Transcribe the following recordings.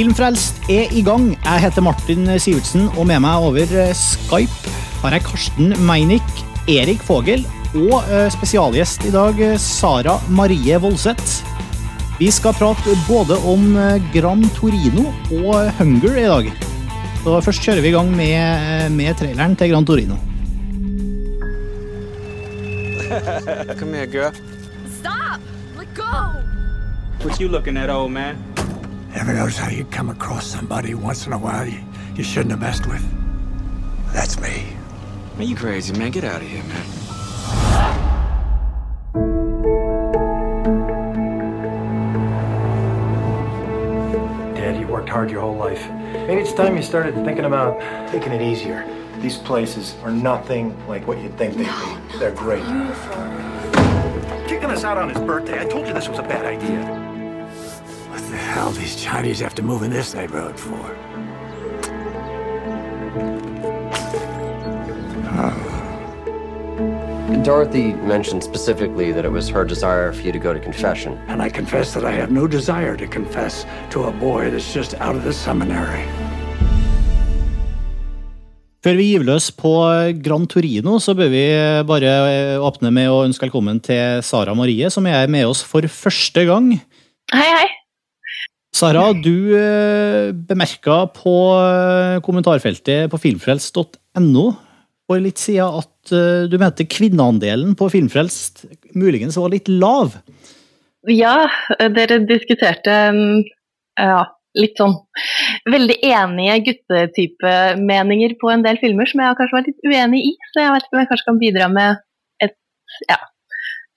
Filmfrelst er i gang. Jeg heter Martin Sivertsen, og med meg over eh, Skype har jeg Karsten Meinick, Erik Fogel og eh, spesialgjest i dag, eh, Sara Marie Voldseth. Vi skal prate både om Gran Torino og Hunger i dag. Så først kjører vi i gang med, med traileren til Gran Torino. Come here, girl. Stop! Let go! What you looking at, old man? Ever notice how you come across somebody once in a while you, you shouldn't have messed with? That's me. Are you crazy, man. Get out of here, man. Dad, you worked hard your whole life. Maybe it's time you started thinking about taking it easier. These places are nothing like what you'd think they'd be. They're great. Kicking us out on his birthday. I told you this was a bad idea. What the hell these Chinese have to move in this neighborhood for? Dorothy mentioned specifically that it was her desire for you to go to confession. And I confess that I have no desire to confess to a boy that's just out of the seminary. Før vi giver løs på Gran Torino, så bør vi bare åpne med å ønske velkommen til Sara Marie, som er med oss for første gang. Hei, hei. Sara, du eh, bemerka på eh, kommentarfeltet på filmfrelst.no for litt siden at eh, du mente kvinneandelen på Filmfrelst muligens var litt lav. Ja, dere diskuterte mm, ja, litt sånn veldig enige guttetype-meninger på en del filmer som jeg har kanskje vært litt uenig i, så jeg vet ikke om jeg kanskje kan bidra med et, ja,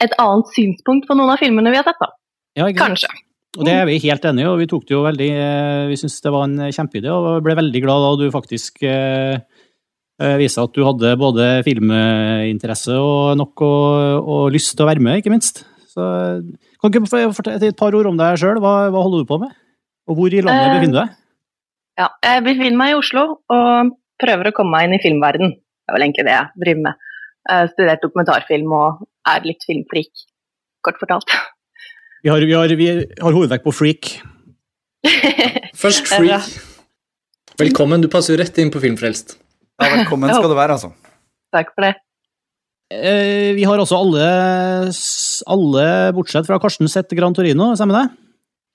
et annet synspunkt på noen av filmene vi har sett, da. Ja? Kanskje. Og det er vi helt enige i, og vi tok det jo veldig eh, Vi syns det var en kjempeidé, og ble veldig glad da du faktisk eh, eh, viste at du hadde både filminteresse og nok og, og lyst til å være med, ikke minst. Så kan du ikke fortelle et par ord om deg sjøl? Hva, hva holder du på med? Og hvor i landet befinner du deg? Ja, jeg befinner meg i Oslo og prøver å komme meg inn i filmverden. Det er vel egentlig det jeg driver med. Jeg har studert dokumentarfilm og er litt filmfrik, kort fortalt. Vi har, vi har, vi har hovedvekt på freak. Først Freak. Velkommen, du passer jo rett inn på Filmfrelst. Ja, velkommen skal du være, altså. Takk for det. Eh, Vi har også alle, alle bortsett fra Karsten sett Gran Torino, stemmer det?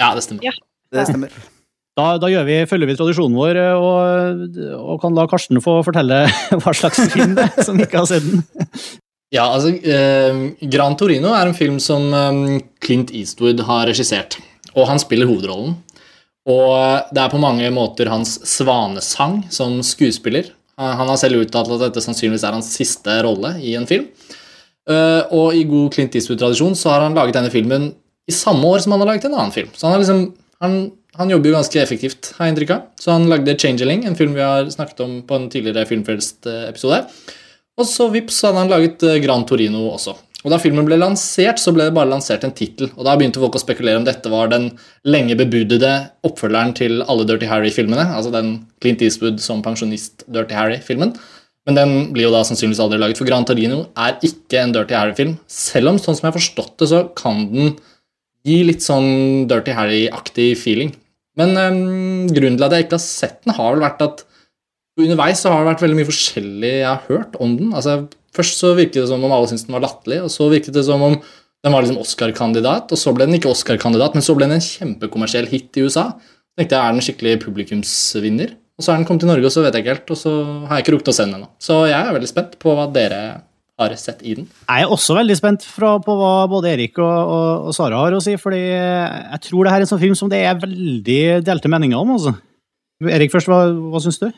Ja, det stemmer. Ja. Det stemmer. Da, da gjør vi, følger vi tradisjonen vår, og, og kan la Karsten få fortelle hva slags film det er, som ikke har sett den. Ja, altså, eh, Gran Torino er en film som eh, Clint Eastwood har regissert, og han spiller hovedrollen. Og eh, det er på mange måter hans svanesang som skuespiller. Eh, Han har selv uttalt at dette sannsynligvis er hans siste rolle i en film. Eh, Og i god Clint Eastwood-tradisjon så har han laget denne filmen i samme år som han har laget en annen film. Så han, liksom, han, han jobber jo ganske effektivt, har jeg inntrykk av. Så han lagde Changeling, en film vi har snakket om på en tidligere Filmfrelst-episode. Og så vips, så hadde han laget eh, Gran Torino også. Og da filmen ble lansert, så ble det bare lansert en tittel. Da begynte folk å spekulere om dette var den lenge bebudede oppfølgeren til alle Dirty Harry-filmene. Altså den Clint Eastwood som pensjonist Dirty Harry-filmen. Men den blir jo da sannsynligvis aldri laget, for Gran Torino er ikke en Dirty Harry-film. Selv om, sånn som jeg har forstått det, så kan den gi litt sånn Dirty Harry-aktig feeling. Men øhm, grunnen til at jeg ikke har sett den, har vel vært at underveis så har det vært veldig mye forskjellig jeg har hørt om den. Altså, først så virket det som om alle syntes den var latterlig, og så virket det som om den var liksom Oscar-kandidat, og så ble den ikke Oscar-kandidat, men så ble den en kjempekommersiell hit i USA. Tenkte jeg, er den skikkelig publikumsvinner? Og så er den kommet til Norge, og så vet jeg ikke helt, og så har jeg ikke rukket å se den ennå. Så jeg er veldig spent på hva dere har sett i den. Jeg er også veldig spent på hva både Erik og, og, og Sara har å si, fordi jeg tror det her er en sånn film som det er veldig delte meninger om. Altså. Erik først, hva, hva syns du?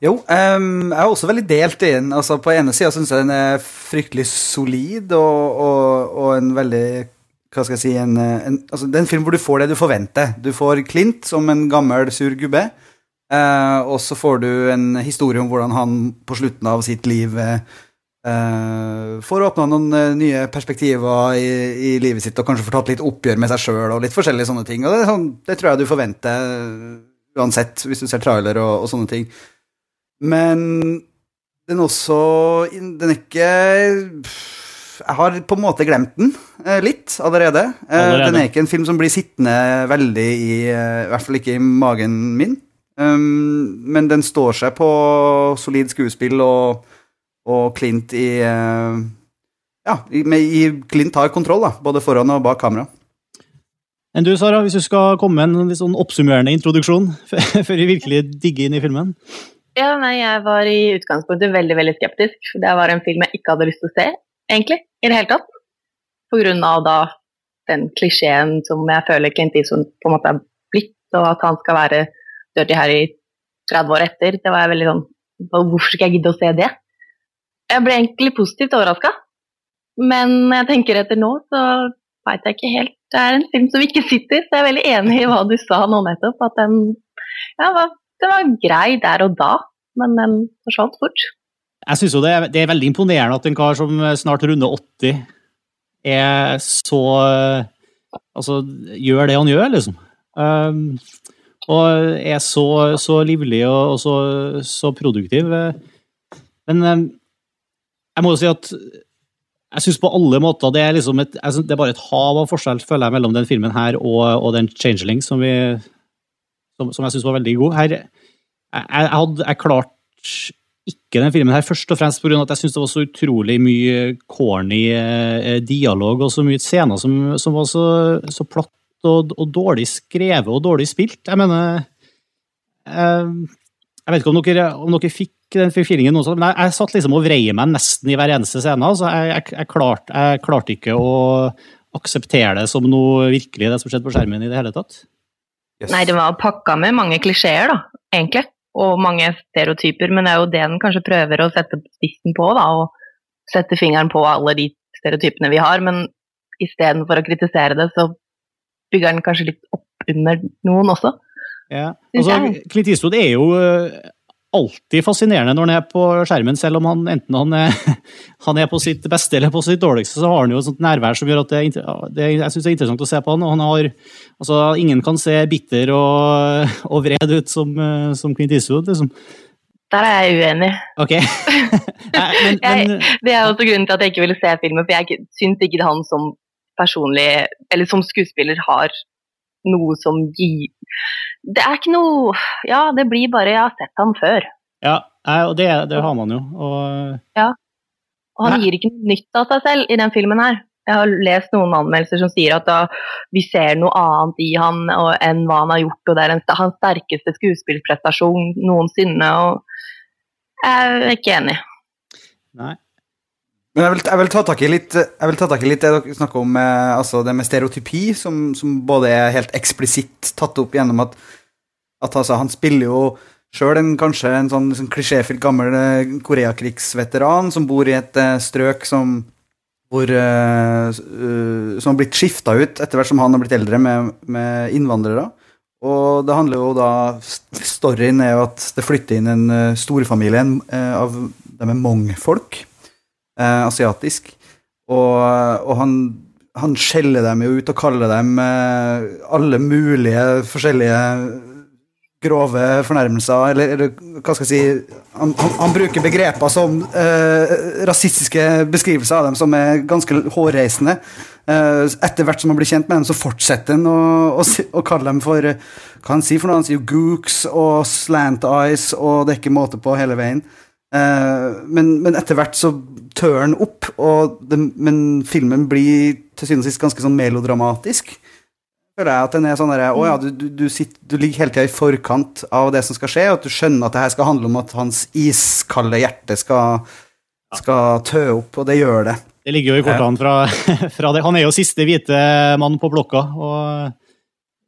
Jo, um, jeg er også veldig delt i den. Altså, på ene sida syns jeg den er fryktelig solid og, og, og en veldig Hva skal jeg si en, en, altså, Det er en film hvor du får det du forventer. Du får Clint som en gammel, sur gubbe. Uh, og så får du en historie om hvordan han på slutten av sitt liv uh, får åpna noen nye perspektiver i, i livet sitt, og kanskje får tatt litt oppgjør med seg sjøl og litt forskjellige sånne ting. Og det, sånn, det tror jeg du forventer uansett, hvis du ser trailer og, og sånne ting. Men den også Den er ikke jeg har på en måte glemt den eh, litt allerede. Eh, Allerede. Den er ikke en film som blir sittende veldig i eh, I hvert fall ikke i magen min. Um, men den står seg på solid skuespill og, og Clint i Ja, i, med, Clint har kontroll, da, både foran og bak kamera. Enn du, Sara, hvis du skal komme med en sånn oppsummerende introduksjon før vi virkelig digger inn i filmen? Ja, nei, jeg var i utgangspunktet veldig veldig skeptisk. for Det var en film jeg ikke hadde lyst til å se, egentlig, i det hele tatt. På grunn av da den klisjeen som jeg føler Clint Eastwood på en måte er blitt, og at han skal være Dirty i 30 år etter. Det var jeg veldig sånn Hvorfor skal jeg gidde å se det? Jeg ble egentlig positivt overraska, men jeg tenker etter nå, så veit jeg ikke helt. Det er en film som ikke sitter, så jeg er veldig enig i hva du sa nå nettopp. At den ja, var, den var grei der og da, men den forsvant fort. Jeg synes jo det er, det er veldig imponerende at en kar som snart runder 80, er så Altså, gjør det han gjør, liksom. Um, og er så, så livlig og, og så, så produktiv. Men um, jeg må jo si at jeg syns på alle måter det er liksom et, det er bare et hav av forskjell føler jeg, mellom den filmen her og, og den Changeling som, vi, som, som jeg syns var veldig god. Her, jeg, hadde jeg klart ikke den filmen her først og fremst pga. at jeg syns det var så utrolig mye corny eh, dialog og så mye scener som, som var så, så platt og, og dårlig skrevet og dårlig spilt. Jeg mener Jeg, Jeg vet ikke om dere, om dere fikk den feelingen, noe sånt, men jeg, jeg satt liksom og vrei meg nesten i hver eneste scene. altså Jeg, jeg, klarte, jeg klarte ikke å akseptere det som noe virkelig, det som skjedde på skjermen i det hele tatt. Yes. Nei, det var pakka med mange klisjeer, da, egentlig. Og mange stereotyper, men det er jo det den kanskje prøver å sette spissen på, da. Og sette fingeren på alle de stereotypene vi har. Men istedenfor å kritisere det, så bygger den kanskje litt opp under noen også. Ja. Altså. Clint Eastwood er jo eh, alltid fascinerende når han er på skjermen, selv om han enten han er, han er på sitt beste eller på sitt dårligste, så har han jo et sånt nærvær som gjør at det, er det jeg synes det er interessant å se på han. og han har, altså Ingen kan se bitter og, og vred ut som, eh, som Clint Eastwood, liksom. Der er jeg uenig. Ok. Nei, men, men, Det er også grunnen til at jeg ikke ville se filmen, for jeg syns ikke han som personlig, eller som skuespiller, har noe som gir Det er ikke noe Ja, det blir bare 'jeg har sett han før'. ja, og det, det har man jo. og Og han gir ikke noe nytt av seg selv i den filmen her. Jeg har lest noen anmeldelser som sier at da, vi ser noe annet i han og, enn hva han har gjort, og det er en, hans sterkeste skuespillprestasjon noensinne. og Jeg er ikke enig. Nei. Men jeg vil, jeg vil ta tak i litt, ta tak i litt det dere snakker om, eh, altså det med stereotypi, som, som både er helt eksplisitt tatt opp gjennom at, at altså, han spiller jo sjøl en kanskje en sånn, sånn klisjéfylt gammel eh, Koreakrigsveteran som bor i et eh, strøk som hvor, uh, som har blitt skifta ut etter hvert som han har blitt eldre med, med innvandrere. Og det handler jo da Storyen er jo at det flytter inn en uh, storfamilie eh, av de er Hmong-folk eh, asiatisk. Og, og han, han skjeller dem jo ut og kaller dem eh, alle mulige forskjellige grove fornærmelser, eller, eller hva skal jeg si Han, han, han bruker begreper som eh, rasistiske beskrivelser av dem som er ganske hårreisende. Eh, etter hvert som han blir kjent med dem, så fortsetter han å, å, å kalle dem for Hva han sier for noe? Han sier jo gooks og slant eyes, og det er ikke måte på hele veien. Eh, men, men etter hvert så tør han opp, og det, men filmen blir til syvende og sist ganske sånn melodramatisk. Føler jeg at den er sånn der, å ja, du, du, du, sitter, du ligger hele tida i forkant av det som skal skje, og at du skjønner at det her skal handle om at hans iskalde hjerte skal, skal tø opp, og det gjør det. Det ligger jo i kortene fra, fra det. Han er jo siste hvite mann på blokka. og den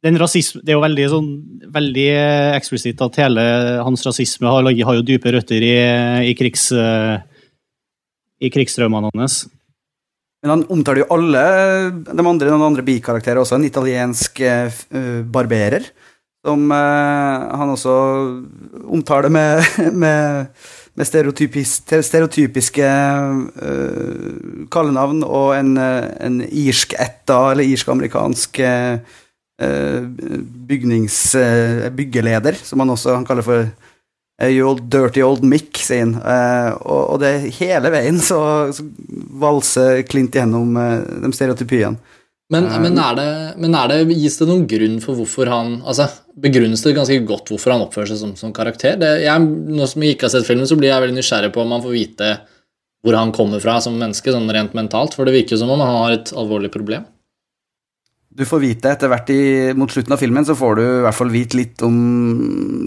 rasisme, Det er jo veldig, sånn, veldig eksplisitt at hele hans rasisme har, har jo dype røtter i, i, krigs, eh, i krigsdrømmene hans. Men han omtaler jo alle de andre, noen andre bikarakterer også. En italiensk uh, eh, barberer, som uh, han også omtaler med, med, med stereotypis, stereotypiske uh, kallenavn, og en, eh, en irsk-etta, eller irsk-amerikansk eh, eh, bygnings, eh, byggeleder, som han også han kaller for eh, old dirty old Mick, sier han. Eh, og, og det hele veien så, så valser Clint gjennom eh, de stereotypiene. Men, men, er det, men er det, gis det noen grunn for hvorfor han altså, Begrunnes det ganske godt hvorfor han oppfører seg som, som karakter? Det, jeg, nå som jeg ikke har sett filmen, så blir jeg veldig nysgjerrig på om han får vite hvor han kommer fra som menneske, sånn rent mentalt, for det virker jo som om han har et alvorlig problem. Du får vite etter hvert i, mot slutten av filmen så får du i hvert fall vite litt om,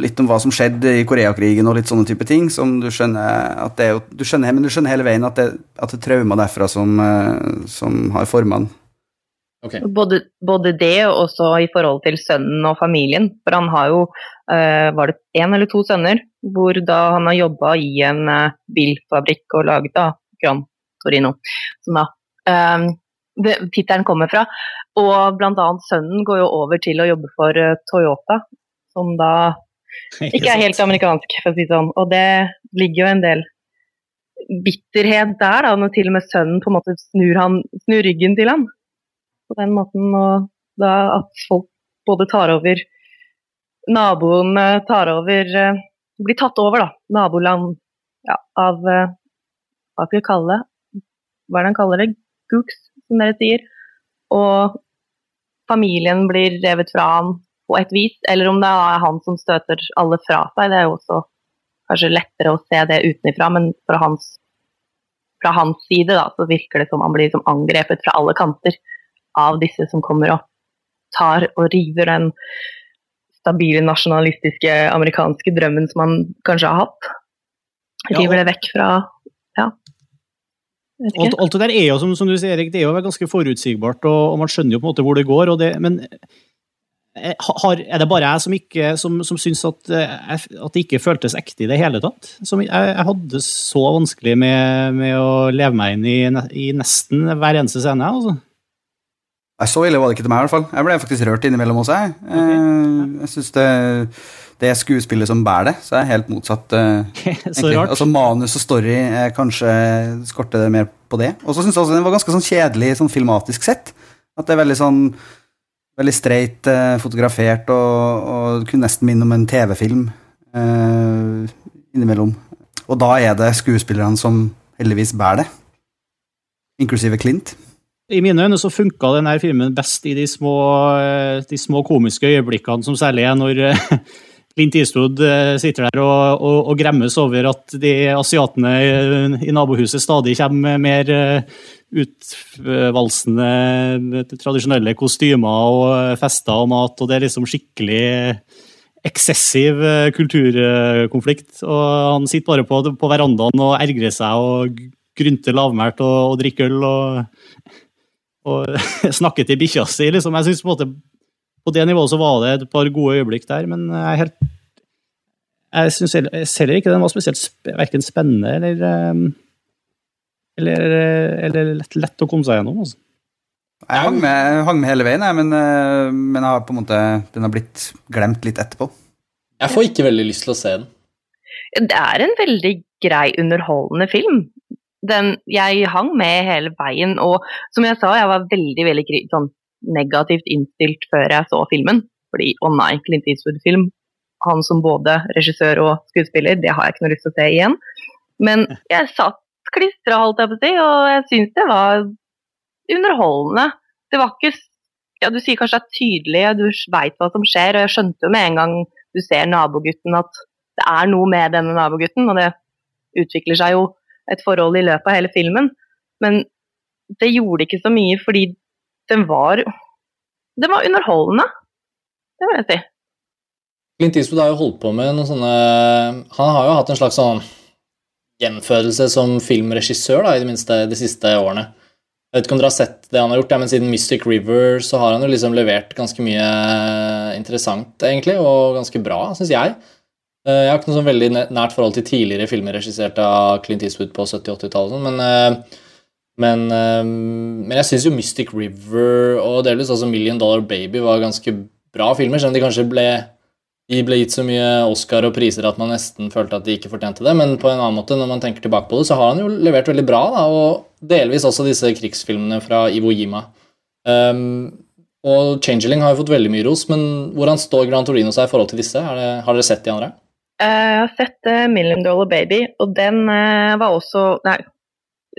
litt om hva som skjedde i Koreakrigen og litt sånne type ting. som Du skjønner at det er jo, du skjønner, men du skjønner hele veien at det, at det er trauma derfra som, eh, som har forma den. Okay. Både, både, det og også i forhold til sønnen og familien. For han har jo uh, var det én eller to sønner, hvor da han har jobba i en uh, bilfabrikk og laget da Gran Torino, som da um, tittelen kommer fra. Og bl.a. sønnen går jo over til å jobbe for uh, Toyota, som da ikke er helt amerikansk, for å si det sånn. Og det ligger jo en del bitterhet der, da, når til og med sønnen på en måte snur, han, snur ryggen til ham på den måten. Og da at folk både tar over Naboen tar over eh, Blir tatt over, da. Naboland ja, av eh, Hva skal vi kalle det? Hva er det han kaller det? Gooks, som dere sier. Og familien blir revet fra han på et vis, eller om det er han som støter alle fra seg. Det er jo også kanskje lettere å se det utenfra, men fra hans, fra hans side da, så virker det som han blir liksom angrepet fra alle kanter av disse som kommer og tar og river den stabile, nasjonalistiske amerikanske drømmen som han kanskje har hatt. River det vekk fra Ja. Alt, alt, det der er jo, som, som, du sier, Erik, det er jo ganske forutsigbart, og, og, man skjønner jo på en måte hvor det går. Det, men eh, har, er det bare jeg som, ikke, som, som syns at, eh, at, det ikke føltes ekte i det hele tatt? Som jeg, jeg hadde så vanskelig med, med, å leve meg inn i, i nesten hver eneste scene. altså. Nei, Så ille var det ikke til meg, i hvert fall. Jeg ble faktisk rørt innimellom også, jeg. Okay. Eh, jeg synes det, det skuespillet som bærer det, så jeg er helt motsatt. Eh, så rart. Altså Manus og story er kanskje skorter det mer på det. Og så syns jeg også den var ganske sånn kjedelig sånn filmatisk sett. At det er veldig sånn veldig streit eh, fotografert og, og kunne nesten minne om en TV-film eh, innimellom. Og da er det skuespillerne som heldigvis bærer det. Inklusive Clint. I mine øyne så funka denne filmen best i de små, eh, de små komiske øyeblikkene, som særlig er når eh, Clint Eastwood eh, sitter der og, og, og, gremmes over at de asiatene i nabohuset stadig kommer med mer utvalsende tradisjonelle kostymer og fester og mat, og det er liksom skikkelig eksessiv kulturkonflikt. Og han sitter bare på, på verandaen og ergrer seg og grynter lavmælt og, og drikker øl. og og snakker til bikkja si. Liksom. Jeg synes på, en måte, på det nivået så var det et par gode øyeblikk der, men jeg helt Jeg syns heller ikke den var spesielt verken spennende eller ehm, eller, eller lett, lett, å komme seg gjennom. Altså. Jeg hang med, hang med, hele veien, jeg, men, men jeg har på en måte, den har blitt glemt litt etterpå. Jeg får ikke veldig lyst til å se den. Det er en veldig grei, underholdende film den, jeg hang med hele veien, og som jeg sa, jeg var veldig veldig sånn, negativt innstilt før jeg så filmen. Fordi å oh nei, Clint Eastwood-film, han som både regissør og skuespiller, det har jeg ikke noe lyst til å se igjen. Men jeg satt klistra, holdt jeg på å si, og jeg syns det var underholdende. Det var ikke Ja, du sier kanskje det er tydelig, du veit hva som skjer, og jeg skjønte jo med en gang du ser nabogutten at det er noe med denne nabogutten, og det utvikler seg jo et forhold i løpet av hele filmen. Men det gjorde ikke så mye fordi den var Den var underholdende. Det vil jeg si. Clint Eastwood har jo holdt på med noen sånne Han har jo hatt en slags sånn gjenfødelse som filmregissør, da, i det minste de siste årene. Jeg vet ikke om dere har sett det han har gjort, men siden Mystic River så har han jo liksom levert ganske mye interessant, egentlig, og ganske bra, syns jeg. Eh, jeg har ikke noe sånn veldig nært forhold til tidligere filmer regissert av Clint Eastwood på 70-80-tallet, sånn, men, eh, men, eh, men, jeg syns jo Mystic River og delvis altså Million Dollar Baby var ganske bra filmer, selv om de kanskje ble, de ble gitt så mye Oscar og priser at man nesten følte at de ikke fortjente det, men på en annen måte, når man tenker tilbake på det, så har han jo levert veldig bra, da, og delvis også disse krigsfilmene fra Ivo Jima. Um, og Changeling har jo fått veldig mye ros, men hvordan står Gran Torino seg i forhold til disse? Det, har dere sett de andre? Eh, Jeg har sett eh, Million Dollar Baby, og den eh, var også Nei,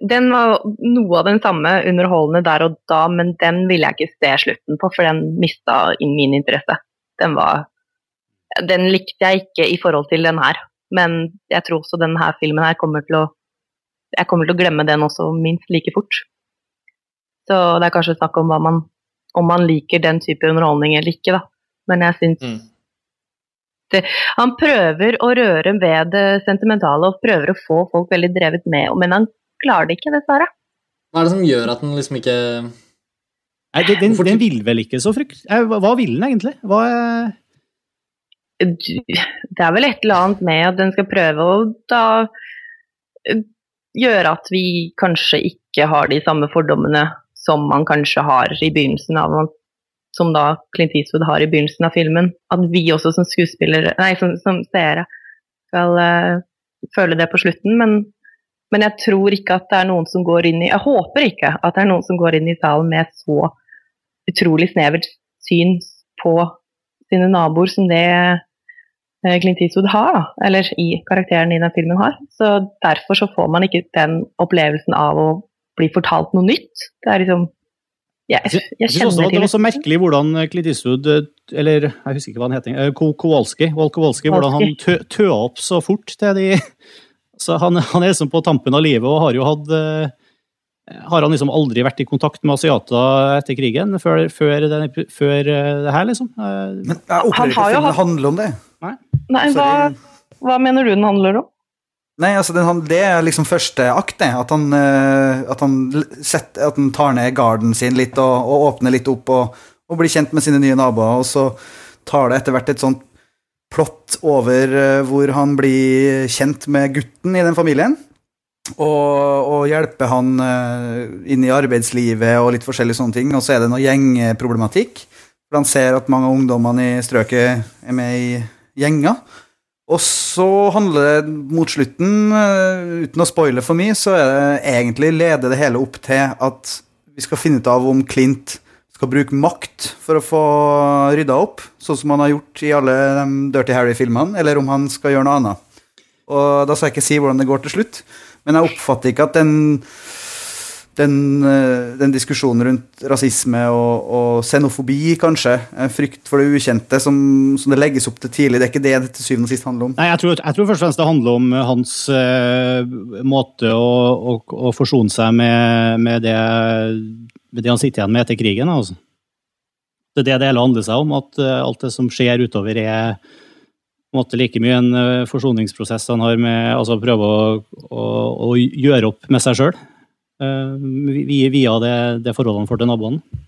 den var noe av den samme underholdende der og da, men den ville jeg ikke se slutten på, for den mista min interesse. Den var Den likte jeg ikke i forhold til den her, men jeg tror også denne her filmen her kommer til å Jeg kommer til å glemme den også minst like fort. Så det er kanskje snakk om man om man liker den type underholdning eller ikke, da. Men jeg syns Mm. Han prøver å røre ved det sentimentale og prøver å få folk veldig drevet med, men han klarer det ikke, dessverre. Hva er det som gjør at den liksom ikke Nei, den, den, den vil vel ikke så frykt... Hva vil den egentlig? Hva Det er vel et eller annet med at den skal prøve å da gjøre at vi kanskje ikke har de samme fordommene som man kanskje har i begynnelsen av som da Clint Eastwood har i begynnelsen av filmen. At vi også som skuespillere, nei, som, som seere skal uh, føle det på slutten. Men, men jeg tror ikke at det er noen som går inn i Jeg håper ikke at det er noen som går inn i salen med så utrolig snevert syn på sine naboer som det eh, Clint Eastwood har. Eller i karakteren i den filmen har. Så derfor så får man ikke den opplevelsen av å bli fortalt noe nytt. Det er liksom Jeg, jeg Jeg synes også kjenner at det til var så merkelig hvordan Clint Eastwood, eh, eller jeg husker ikke hva han heter, eh, Kowalski, Kowalski, hvordan han tø, tøa opp så fort til de så han, han er liksom på tampen av livet og har jo hatt eh, Har han liksom aldri vært i kontakt med asiater etter krigen, før, før, den, før eh, det her, liksom? Eh, Men jeg opplever ikke har jo at filmen hatt- handler om det. Nei, hva, hva mener du den handler om? Nei, altså den, Det er liksom første akt, det. At han, at han, setter, at han tar ned garden sin litt og, og åpner litt opp og, og blir kjent med sine nye naboer. Og så tar det etter hvert et sånt plott over eh, hvor han blir kjent med gutten i den familien. Og, og hjelper han eh, inn i arbeidslivet og litt forskjellige sånne ting. Og så er det noe gjengproblematikk. For han ser at mange av ungdommene i strøket er med i gjenger. Og så handler det mot slutten, eh, uten å spoile for mye, så er det egentlig leder det hele opp til at vi skal finne ut av om Clint skal bruke makt for å få rydda opp, sånn som han har gjort i alle de Dirty Harry-filmene, eller om han skal gjøre noe annet. Og da skal jeg ikke si hvordan det går til slutt, men jeg oppfatter ikke at den den, eh, den diskusjonen rundt rasisme og, og xenofobi, kanskje, frykt for det ukjente, som, som det legges opp til tidlig, det er ikke det det til syvende og sist handler om. Nei, jeg tror, jeg tror først og fremst det handler om eh, hans uh, måte å, å, å forsone seg med, med, det, det han sitter igjen med etter krigen. Altså. Det er det det hele handler seg om, at eh, alt det som skjer utover er måte like mye en eh, forsoningsprosess han har med altså prøve å, å, å gjøre opp med seg sjøl. via det, det forholdet han får til naboene.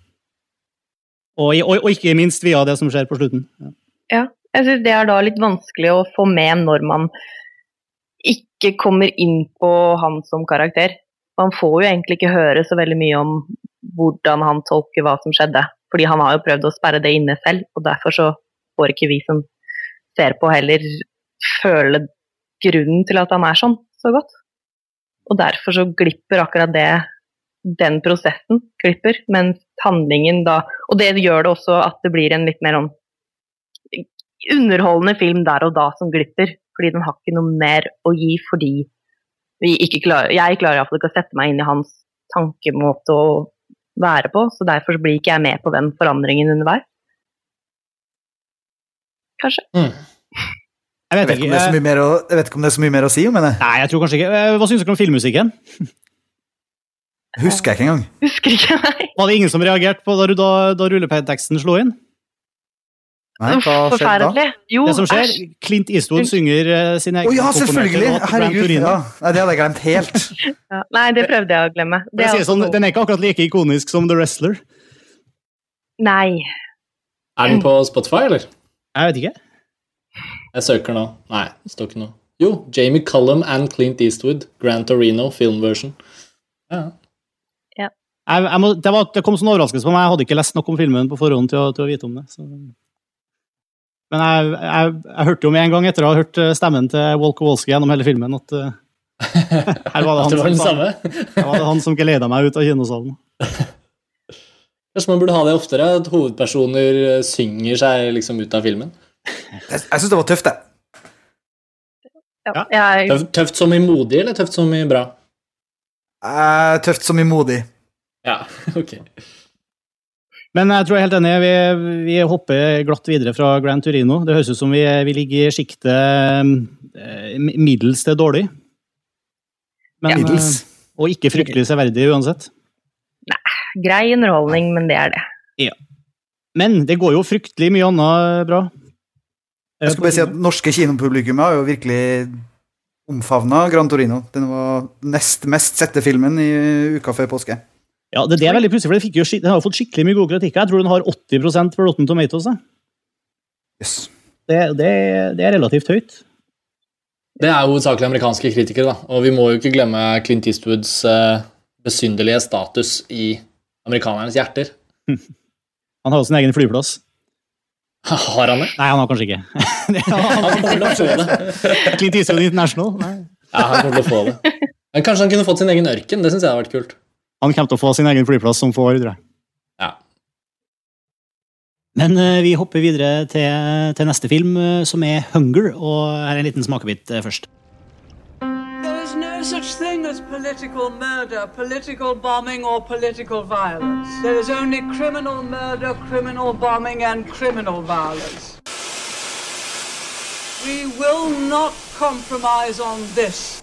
Og, og, og ikke minst via det som skjer på slutten. Ja. Ja, jeg syns det er da litt vanskelig å få med når man ikke kommer inn på han som karakter. Man får jo egentlig ikke høre så veldig mye om hvordan han tolker hva som skjedde. Fordi han har jo prøvd å sperre det inne selv, og derfor så får ikke vi som ser på heller føle grunnen til at han er sånn, så godt. Og derfor så glipper akkurat det den prosessen glipper, mens handlingen da Og det gjør det også at det blir en litt mer sånn underholdende film der og da som glipper. Fordi den har ikke noe mer å gi fordi vi ikke klarer Jeg klarer iallfall ikke å sette meg inn i hans tankemåte å være på, så derfor blir ikke jeg med på den forandringen underveis. Kanskje. Mm. Jeg Jeg vet, vet, det så mye mer å, jeg vet ikke om det er så mye mer å si om henne. Nei, jeg tror kanskje ikke. Eh, Hva syns dere om filmmusikken? Husker jeg ikke engang. Husker ikke, nei. Var det ingen som reagerte på da, du- da, da rulleteksten slo inn? Nei, Uff, hva da? Forferdelig. Jo, Det som skjer, æsj. Clint Eastwood synger uh, sine Å ja, selvfølgelig! Herregud. Ja. Nei, det hadde jeg glemt helt. Ja, Nei, det prøvde jeg å glemme. Det å er det sånn, den er ikke akkurat like ikonisk som The Wrestler. Nei. Er den på Spotify, eller? Jeg vet ikke. Jeg søker nå. Nei, det står ikke noe. Jo, Jamie Cullum and Clint Eastwood, Grand Torino, filmversion. Ja. Ja. Jeg, jeg må, det, var, det kom sånn overraskelse på meg. Jeg hadde ikke lest nok om filmen på forhånd til å, til å vite om det. Så. Men jeg, jeg, jeg hørte jo med en gang etter å ha hørt eh, stemmen til Walk Walski gjennom hele filmen, at uh, her var det han, det var som, samme? her var det han som geleida meg ut av kinosalen. Kanskje man burde ha det oftere, at hovedpersoner eh, synger seg liksom ut av filmen? Jeg, jeg syns det var tøft, jeg. Ja, jeg, Tøft, tøft som i modig, eller tøft som i bra? Eh, tøft som i modig. Ja, ok. Men jeg tror jeg er helt enig. Vi, vi hopper glatt videre fra Grand Turino. Det høres ut som vi, vi ligger i sjiktet eh, middels til dårlig. Men, Ja. Middels. eh, Og ikke fryktelig severdig uansett. Nei. grei underholdning, men det er det. Men det går jo fryktelig mye annet bra. Jeg skal bare si at norske kinopublikummet har jo virkelig omfavna Gran Torino. Den var nest mest sette filmen i uka før påske. Ja, det, det er veldig pussig, for fikk jo, den har jo fått skikkelig mye gode kritikker. Jeg tror den har 80 på Rotten Tomatoes. Yes. Det, det, det er relativt høyt. Det er hovedsakelig amerikanske kritikere, da. Og vi må jo ikke glemme Clint Eastwoods uh, besynderlige status i amerikanernes hjerter. Han har jo sin egen flyplass. Har han det? Nei, han har kanskje ikke. Han- Han kommer til å få det. Clint Eastwood International. Nei. Ja, han kommer til å få det. Men kanskje han kunne fått sin egen ørken? Det syns jeg hadde vært kult. Han kommer til å få sin egen flyplass som få år, tror jeg. Ja. Men uh, vi hopper videre til, til neste film, uh, som er Hunger. Og her er en liten smakebit uh, først. There is no such thing as political murder, political bombing, or political violence. There is only criminal murder, criminal bombing, and criminal violence. We will not compromise on this.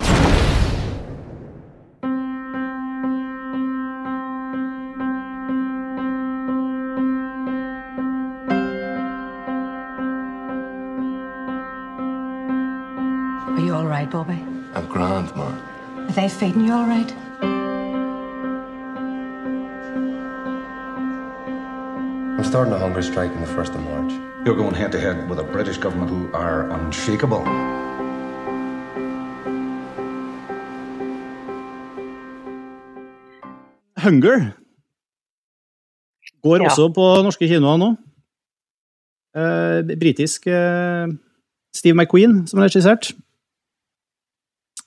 Right, Bobby? I'm grand, ma. Are they feeding you all right? I'm starting a hunger strike on the 1st of March. You're going head to head with a British government who are unshakable. Hunger går Ja. også på norske kinoer nå. Eh, britisk eh, Steve McQueen som regissert.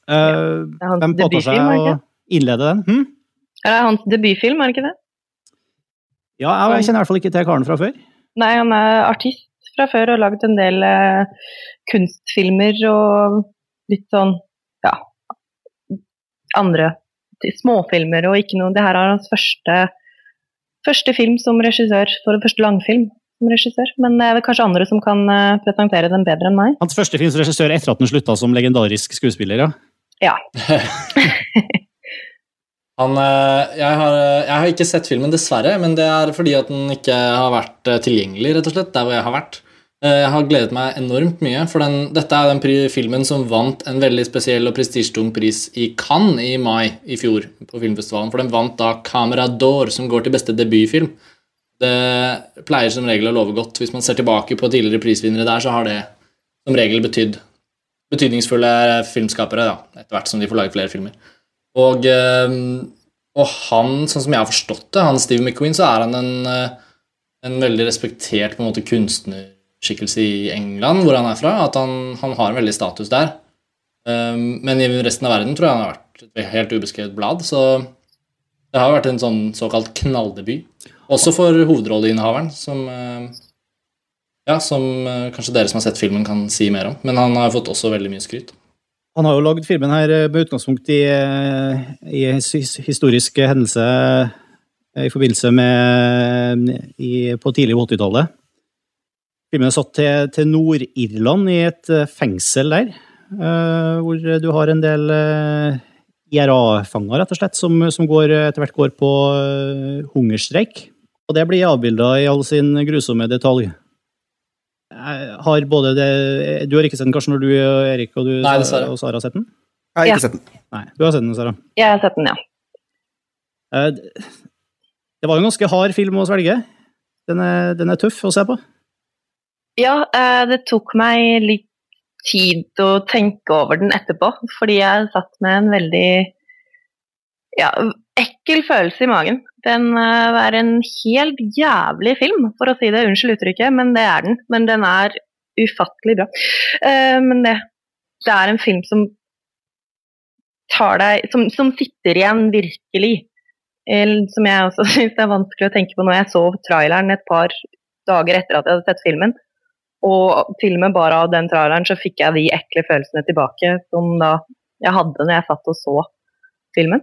Er hvem påtar seg å innlede den? Hm? Er det hans debutfilm, er det ikke det? Ja, jeg kjenner i hvert fall ikke til karen fra før. Nei, han er artist fra før og har laget en del eh, kunstfilmer og litt sånn, ja, andre småfilmer og ikke noe. Det her er hans første, første film som regissør, for det første langfilm som regissør. Men det er kanskje andre som kan eh, presentere den bedre enn meg. Hans første film som regissør etter at han slutta som legendarisk skuespiller. ja. Ja. Han, eh, jeg, har, jeg har ikke sett filmen, dessverre, men det er fordi at den ikke har vært eh, tilgjengelig, rett og slett, der hvor jeg har vært. Eh, Jeg har gledet meg enormt mye, for den, dette er den filmen som vant en veldig spesiell og prestisjetung pris i Cannes i mai i fjor, på filmfestivalen. For den vant da Camera d'Or, som går til beste debutfilm. Det pleier som regel å love godt. Hvis man ser tilbake på tidligere prisvinnere der, så har det som regel betydd betydningsfulle filmskapere, da, etter hvert som de får laget flere filmer. Og, eh, og han, sånn som jeg har forstått det, han Steve McQueen, så er han en, eh, en veldig respektert på en måte kunstnerskikkelse i England, hvor han er fra. At han, han har en veldig status der. Eh, Men i resten av verden tror jeg han har vært et helt ubeskrevet blad. Så det har vært en sånn såkalt knalldebut. Også for hovedrolleinnehaveren, som eh, ja, som eh, kanskje dere som har sett filmen, kan si mer om. Men han har fått også veldig mye skryt. Han har jo lagd filmen her eh, med utgangspunkt i, eh, i en his- historisk hendelse i forbindelse med i, på tidlig 80-tallet. Filmen er satt til, til Nord-Irland, i et fengsel der. hvor du har en del IRA-fanger, rett og slett, som, som går, etter hvert går på hungerstreik. Og det blir avbilda i all sin grusomme detalj. Jeg har både det Du har ikke sett den, kanskje, når du, Erik, og, du, Nei, dessverre. og Sara har sett den? Jeg har ikke Ja. sett den. Nei, du har sett den, Sara. Jeg har sett den, ja. Eh, Det var jo en ganske hard film å svelge. Den er, den er tøff å se på. Ja, eh, det tok meg litt tid å tenke over den etterpå, fordi jeg satt med en veldig ja, ekkel følelse i magen. Den eh, er en helt jævlig film, for å si det. Unnskyld uttrykket, men det er den. Men den er ufattelig bra. Eh, Men det, det er en film som tar deg Som, som sitter igjen virkelig. Som jeg også syns er vanskelig å tenke på når jeg så traileren et par dager etter at jeg hadde sett filmen. Og til og med bare av den traileren så fikk jeg de ekle følelsene tilbake som da jeg hadde når jeg satt og så filmen.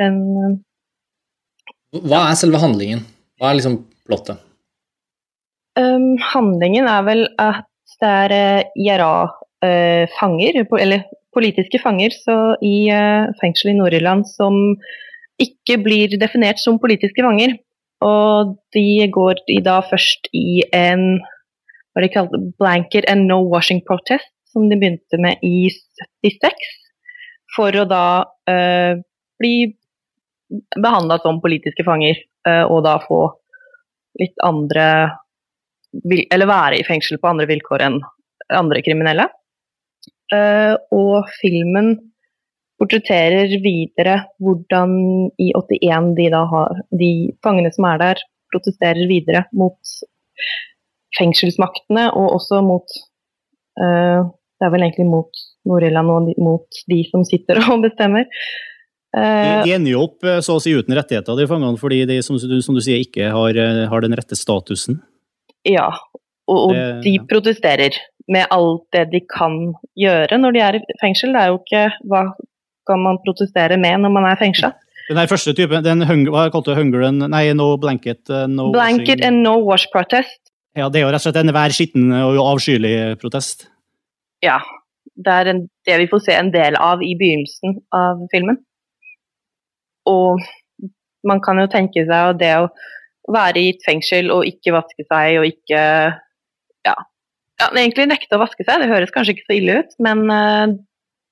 Den Hva er selve handlingen? Hva er liksom plottet? Um, handlingen er vel at det er uh, IRA-fanger, uh, eller politiske fanger, så i uh, fengsel i Nord-Irland som ikke blir definert som politiske fanger. Og de går i da først i en hva de kalte blanket and no washing protest, som de begynte med i 76, for å da bli behandla som politiske fanger, og da få litt andre eller være i fengsel på andre vilkår enn andre kriminelle. Uh, og filmen portretterer videre hvordan i 81 de har De fangene som er der, protesterer videre mot fengselsmaktene og også mot uh, Det er vel egentlig mot Nord-Irland og mot de som sitter og bestemmer. Uh, de ender jo opp så å si uten rettigheter, de fangene, fordi de som, som du sier ikke har, har den rette statusen. Ja, og, og det, de protesterer med alt det de kan gjøre når de er i fengsel. Det er jo ikke hva kan man protestere med når man er fengsla. Den her første typen, den hunger, hva kalte du hunger and, Nei, no blanket no Blanket washing. and no wash protest. Ja, det er jo rett og slett en hver skitten og avskyelig protest. Ja. Det er en, det vi får se en del av i begynnelsen av filmen. Og man kan jo tenke seg det å være i et fengsel og ikke vaske seg og ikke ja, ja, egentlig nekte å vaske seg. Det høres kanskje ikke så ille ut, men uh,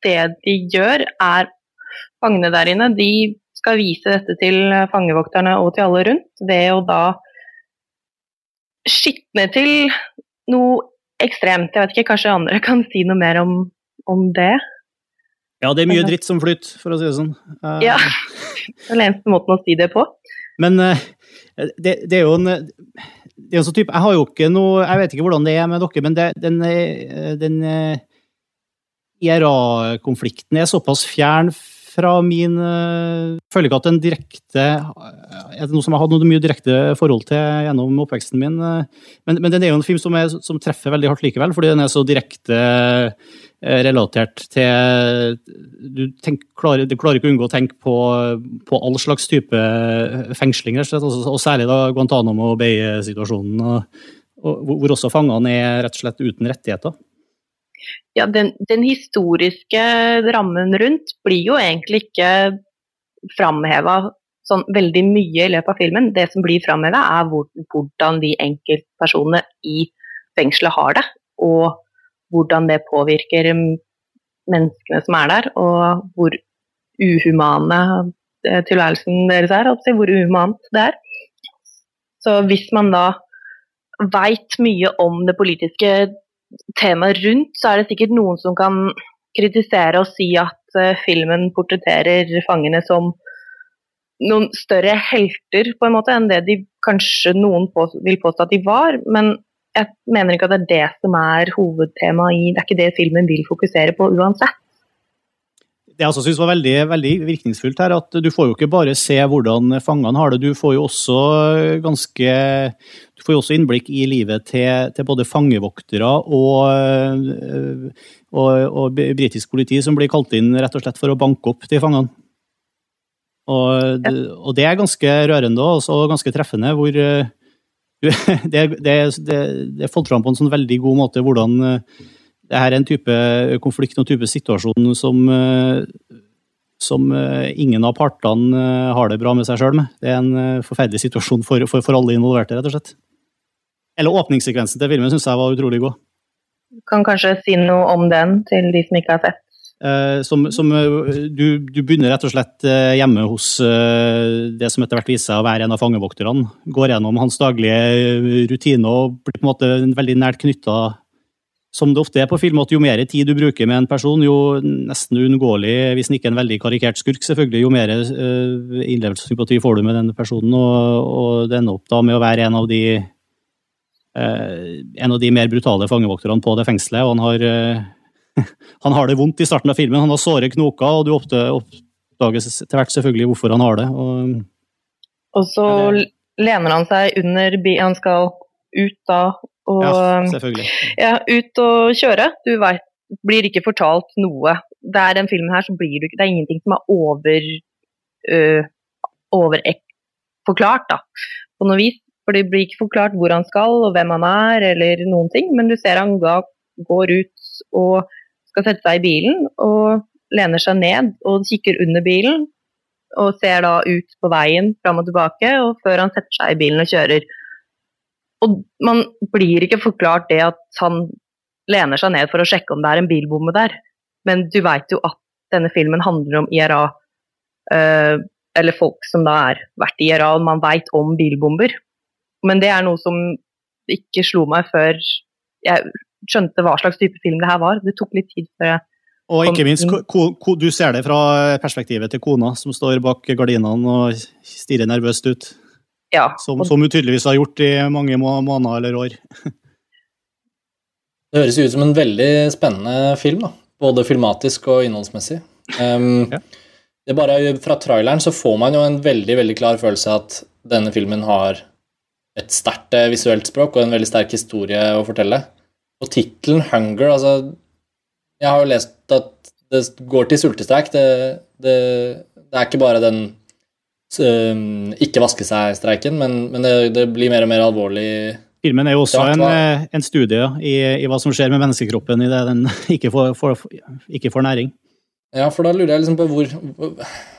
det de gjør, er Fangene der inne de skal vise dette til fangevokterne og til alle rundt ved å da skitne til noe ekstremt. Jeg vet ikke, kanskje andre kan si noe mer om, om det? Ja, det er mye dritt som flyter, for å si det sånn. Uh, ja. Det er den eneste måten å si det på. Men uh, det, det, er jo en det er en sånn type, Jeg har jo ikke noe Jeg vet ikke hvordan det er med dere, men det, den, den IRA-konflikten er såpass fjern fra min føler ikke at den direkte Er det noe som jeg har hatt noe mye direkte forhold til gjennom oppveksten min? Men, men den er jo en film som, er, som, treffer veldig hardt likevel, fordi den er så direkte Eh, relatert til Du, tenk, klarer, klarer, ikke å unngå å tenke på, på all slags type fengsling, og særlig da Guantánamo Bay-situasjonen, hvor også fangene er rett og slett uten rettigheter. Ja, den, den historiske rammen rundt blir jo egentlig ikke framheva sånn veldig mye i løpet av filmen. Det som blir framheva, er hvordan de enkeltpersonene i fengselet har det. Og hvordan det påvirker menneskene som er der, og hvor uhumane eh, tilværelsen deres er, altså hvor uhumant det er. Så hvis man da veit mye om det politiske temaet rundt, så er det sikkert noen som kan kritisere og si at uh, filmen portretterer fangene som noen større helter på en måte enn det de kanskje noen på, vil påstå at de var. Men jeg mener ikke at det er det som er hovedtemaet i Det er ikke det filmen vil fokusere på uansett. Det jeg også synes var veldig, veldig virkningsfullt her, at du får jo ikke bare se hvordan fangene har det, du får jo også ganske Du får jo også innblikk i livet til, til både fangevoktere og, og, og britisk politi som blir kalt inn rett og slett for å banke opp de fangene. Og, og det er ganske rørende og ganske treffende, hvor det, det, det, er fått fram på en sånn veldig god måte hvordan eh, det her er en type konflikt og type situasjon som, eh, som eh, ingen av partene har det bra med seg sjøl med. Det er en forferdelig situasjon for, for, for, alle involverte, rett og slett. Eller åpningssekvensen til filmen syns jeg var utrolig god. Du kan kanskje si noe om den til de som ikke har sett? Eh, som, som eh, du, du, begynner rett og slett eh, hjemme hos det som etter hvert viser seg å være en av fangevokterne. Går gjennom hans daglige rutiner og blir på en måte veldig nært knytta, som det ofte er på film, at jo mer tid du bruker med en person, jo nesten uunngåelig, hvis den ikke er en veldig karikert skurk, selvfølgelig, jo mer innlevelsessympati får du med den personen, og, og det ender opp da med å være en av de en av de mer brutale fangevokterne på det fengselet, og han har han har det vondt i starten av filmen. Han har såre knoker, og du oppdager etter hvert selvfølgelig hvorfor han har det. Og, og så det... lener han seg under Han skal ut da Og Ja, selvfølgelig. ja, ut og kjøre. Du vet, blir ikke fortalt noe. Det er den filmen her så blir du ikke Det er ingenting som er over øh, overforklart, da, på noe vis. For det blir ikke forklart hvor han skal og hvem han er, eller noen ting. Men du ser han går ut og skal sette seg i bilen, og lener seg ned og kikker under bilen. Og ser da ut på veien fram og tilbake, og før han setter seg i bilen og kjører. Og man blir ikke forklart det at han lener seg ned for å sjekke om det er en bilbomme der. Men du veit jo at denne filmen handler om IRA, eh, eller folk som da er vært i IRA, og man veit om bilbomber. Men det er noe som ikke slo meg før jeg skjønte hva slags type film det her var. Det tok litt tid før jeg Og ikke minst, ko, ko, ko- du ser det fra perspektivet til kona, som står bak gardinene og stirrer nervøst ut. Ja, Som, som hun tydeligvis har gjort i mange må måneder eller år. Det høres jo ut som en veldig spennende film, da. både filmatisk og innholdsmessig. Um, det er bare Fra traileren så får man jo en veldig veldig klar følelse av at denne filmen har et sterkt eh, visuelt språk og en veldig sterk historie å fortelle. Og tittelen 'Hunger' altså, Jeg har jo lest at det går til sultestreik. Det, det, det er ikke bare den um, ikke vaske seg-streiken, men, men det, det blir mer og mer alvorlig. Filmen er jo også en, eh, en studie i, i hva som skjer med menneskekroppen idet den ikke får, får, ikke får næring. Ja, for da lurer jeg liksom på hvor,